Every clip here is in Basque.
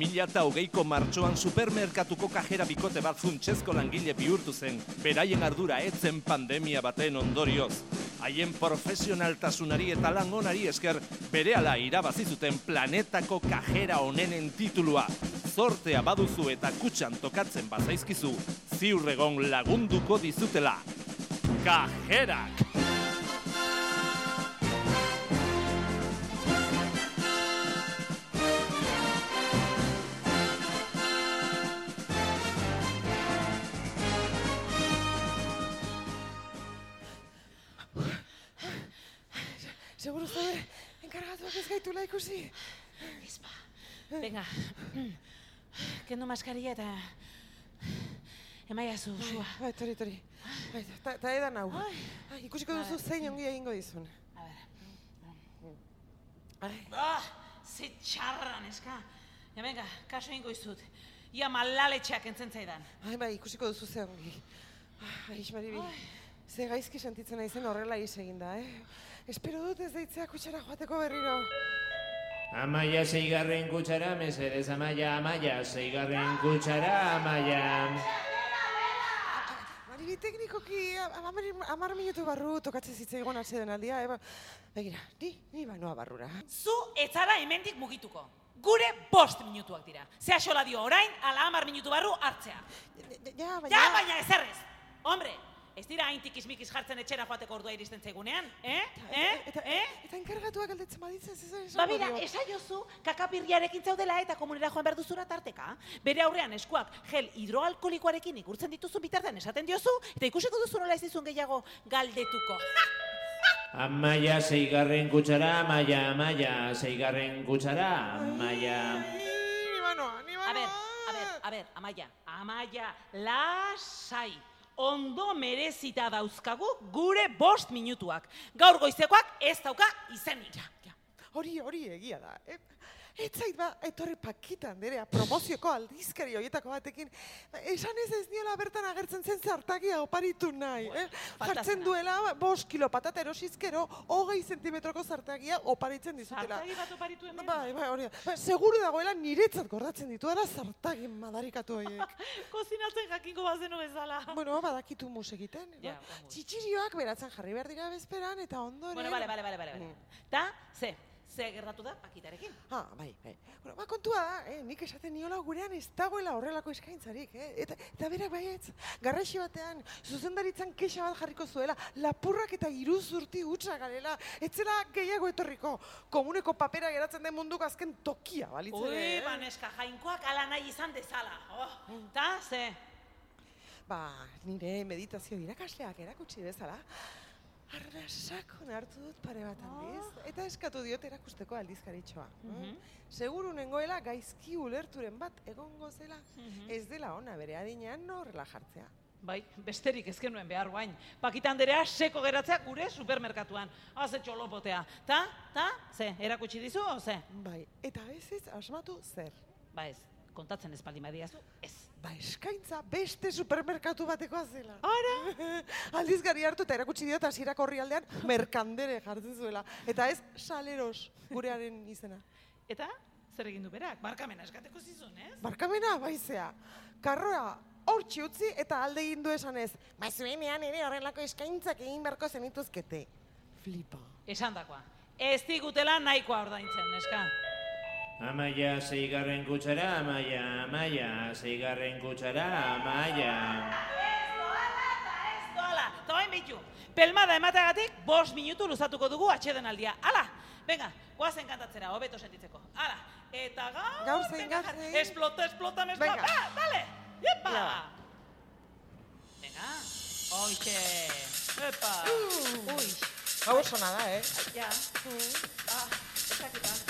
2008ko martxoan supermerkatuko kajera bikote bat funtsezko langile bihurtu zen, beraien ardura etzen pandemia baten ondorioz. Haien profesionaltasunari eta lan onari esker berehala irabazi zuten planetako kajera onenen titulua. Zortea baduzu eta kutxan tokatzen bazaizkizu, ziurregon lagunduko dizutela. Kajerak! Seguro zaude, enkargatuak ez gaitula ikusi. Izpa. Venga. Kendu maskaria eta... Emaia zu, sua. Bai, tori, tori. Bai, ta, ta edan hau. Ai. Ai, ikusiko duzu zein ongi egingo dizun. A ber. Ai, Ah, ze txarra, neska. Ja, venga, kaso ingo izut. Ia malaletxeak entzen zaidan. ai, bai, ikusiko duzu ze ongi. Ai, Maribi, ze gaizki sentitzen naizen horrela iz eginda, eh? Espero dut ez deitzea kutxara joateko berriro. Amaia seigarren kutxara, mesedez amaia, amaia, seigarren kutxara, amaia. Maribi, teknikoki amar, amar minutu barru tokatzen zitzaigon atzeden aldia, eba. Begira, ni, ni banoa barrura. Zu etzara hemendik mugituko. Gure bost minutuak dira. Ze axola dio orain, ala hamar minutu barru hartzea. Ja, baina... Ja, baina ezerrez. Hombre, ez dira hain tikismikis jartzen etxera joateko ordua iristen zaigunean, eh? Eh? Eta, Eh? eta enkargatuak aldetzen baditzen, ez esan Ba bera, esaiozu kakapirriarekin zaudela eta komunera joan behar duzura tarteka. Bere aurrean eskuak gel hidroalkolikoarekin ikurtzen dituzun bitartean esaten diozu, eta ikusiko duzu nola ez dizun gehiago galdetuko. Amaia seigarren kutxara, amaia, amaia, seigarren kutxara, amaia. Ni banoa, ni banoa. A ber, a ber, a ber, amaia, amaia, lasai. Ondo merezita dauzkagu gure bost minutuak. Gaur goizekoak ez dauka izenik. Ja, hori, hori egia da. E, ez zait ba, etorri pakita handerea promozioko aldizkari horietako batekin. Esan ez ez niola bertan agertzen zen zartagia oparitu nahi. Eh? Jartzen duela, bost kilo patata erosizkero, hogei zentimetroko zartagia oparitzen dizutela. Zartagi bat oparitu hemen? Bai, bai, hori. Ba, seguru dagoela niretzat gordatzen ditu da zartagin madarikatu horiek. Kozinatzen jakingo bazenu bezala. bueno, badakitu mus egiten. Ja, ba, ondo. txitxirioak beratzen jarri behar dira bezperan, eta ondoren... Bueno, bale, bale, bale, bale. bale. Ta, ze, ze gertatu da pakitarekin? Ah, bai, bai. Bueno, ba, kontua da, eh, nik esaten niola gurean ez dagoela horrelako eskaintzarik, eh? Eta, eta berak baietz, garraxi batean, zuzendaritzan kexa bat jarriko zuela, lapurrak eta iruzurti hutsa garela, etzela gehiago etorriko, komuneko papera geratzen den munduko azken tokia, balitzen, Ui, eh? baneska, jainkoak ala nahi izan dezala. Oh, ta, ze, Ba, nire meditazio irakasleak erakutsi bezala, arrasakon hartu dut pare bat aldiz, eta eskatu diot erakusteko aldizkaritxoa. Mhm. Seguru nengoela gaizki ulerturen bat egongo zela, ez dela ona bere adinean horrela jartzea. Bai, besterik ez genuen behar guain. Pakita Anderea seko geratzea gure supermerkatuan. Haze txolopotea. Ta, ta, ze, erakutsi dizu, o ze? Bai, eta ez ez asmatu zer. Ba ez, kontatzen ez baldin badiazu, ez. Ba, eskaintza beste supermerkatu batekoa zela. Ara! Aldizkari hartu eta erakutsi diot hasierako orrialdean merkandere jartzen zuela. Eta ez saleros gurearen izena. Eta, zer egin du berak? Barkamena eskateko zizun, ez? Barkamena baizea. Karroa hortxe utzi eta alde egin du esanez. Ba, zuenean ere horrelako eskaintzak egin beharko zenituzkete. Flipa. Esandakoa. Ez digutela nahikoa ordaintzen, neska. Amaia seigarren kutxara, amaia, amaia, seigarren kutxara, amaia. Ez doala eta ez doala. Eta oain behitu. Pelmada emateagatik, bost minutu luzatuko dugu atxeden aldia. Ala, venga, guazen kantatzera, hobeto sentitzeko. Ala, eta gaur... Gaur zein, venga, gaur zein. Explota, explota, me explota. Venga. Ah, dale, yepa. Ja. Venga, oixe. Epa. Uh. Ui, Hau oso nada, eh? ja. Ah, ez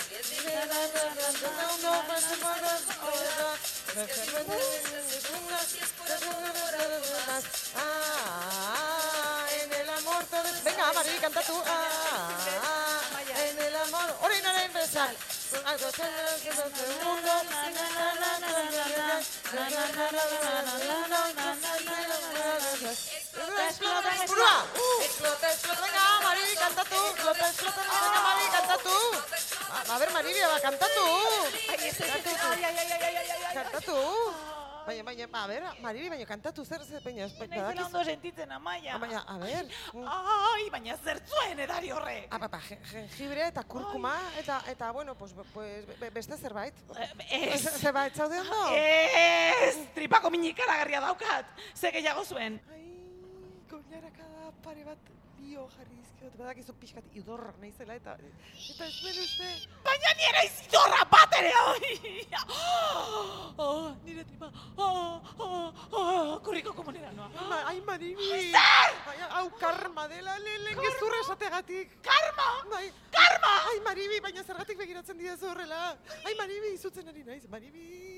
En el amor todo. Venga, Mari, canta tú. En el amor... Se del mundo. Explota, explota. Explota, explota. Venga, Mari, canta tú. Explota, explota. Venga, Mari, canta tú. A, a ver, Maribia, canta tú. Ai, ai, ai, ai, ai, ai, ai, Kanta tú. Baina, baina, a ver, Maribi, baina kantatu zer ze peña. Naizela ondo sentitzen, amaia. Baina, a ver. Ai, baina zertzuen edari horrek. Ah, papa, jengibre eta kurkuma eta, eta bueno, pues, pues be- beste zerbait. Eh, Ez, Zerbait, zaude ondo? ez, tripako minikaragarria daukat. Ze gehiago zuen. Ai, goiarakada pare bat bio jarri dizkiot, badakizu pixkat idor naizela eta eta ez bere uste. Baina nire izidorra bat ere, ai! Oh, nire tripa, oh, oh, oh, kurriko komunera noa. Ai, Maribi! Ai, hau karma dela, lehen gezurra esategatik. Karma! Bai. Karma! Ai, Maribi, baina zergatik begiratzen didazu horrela. Ai, Maribi, izutzen ari naiz, Maribi.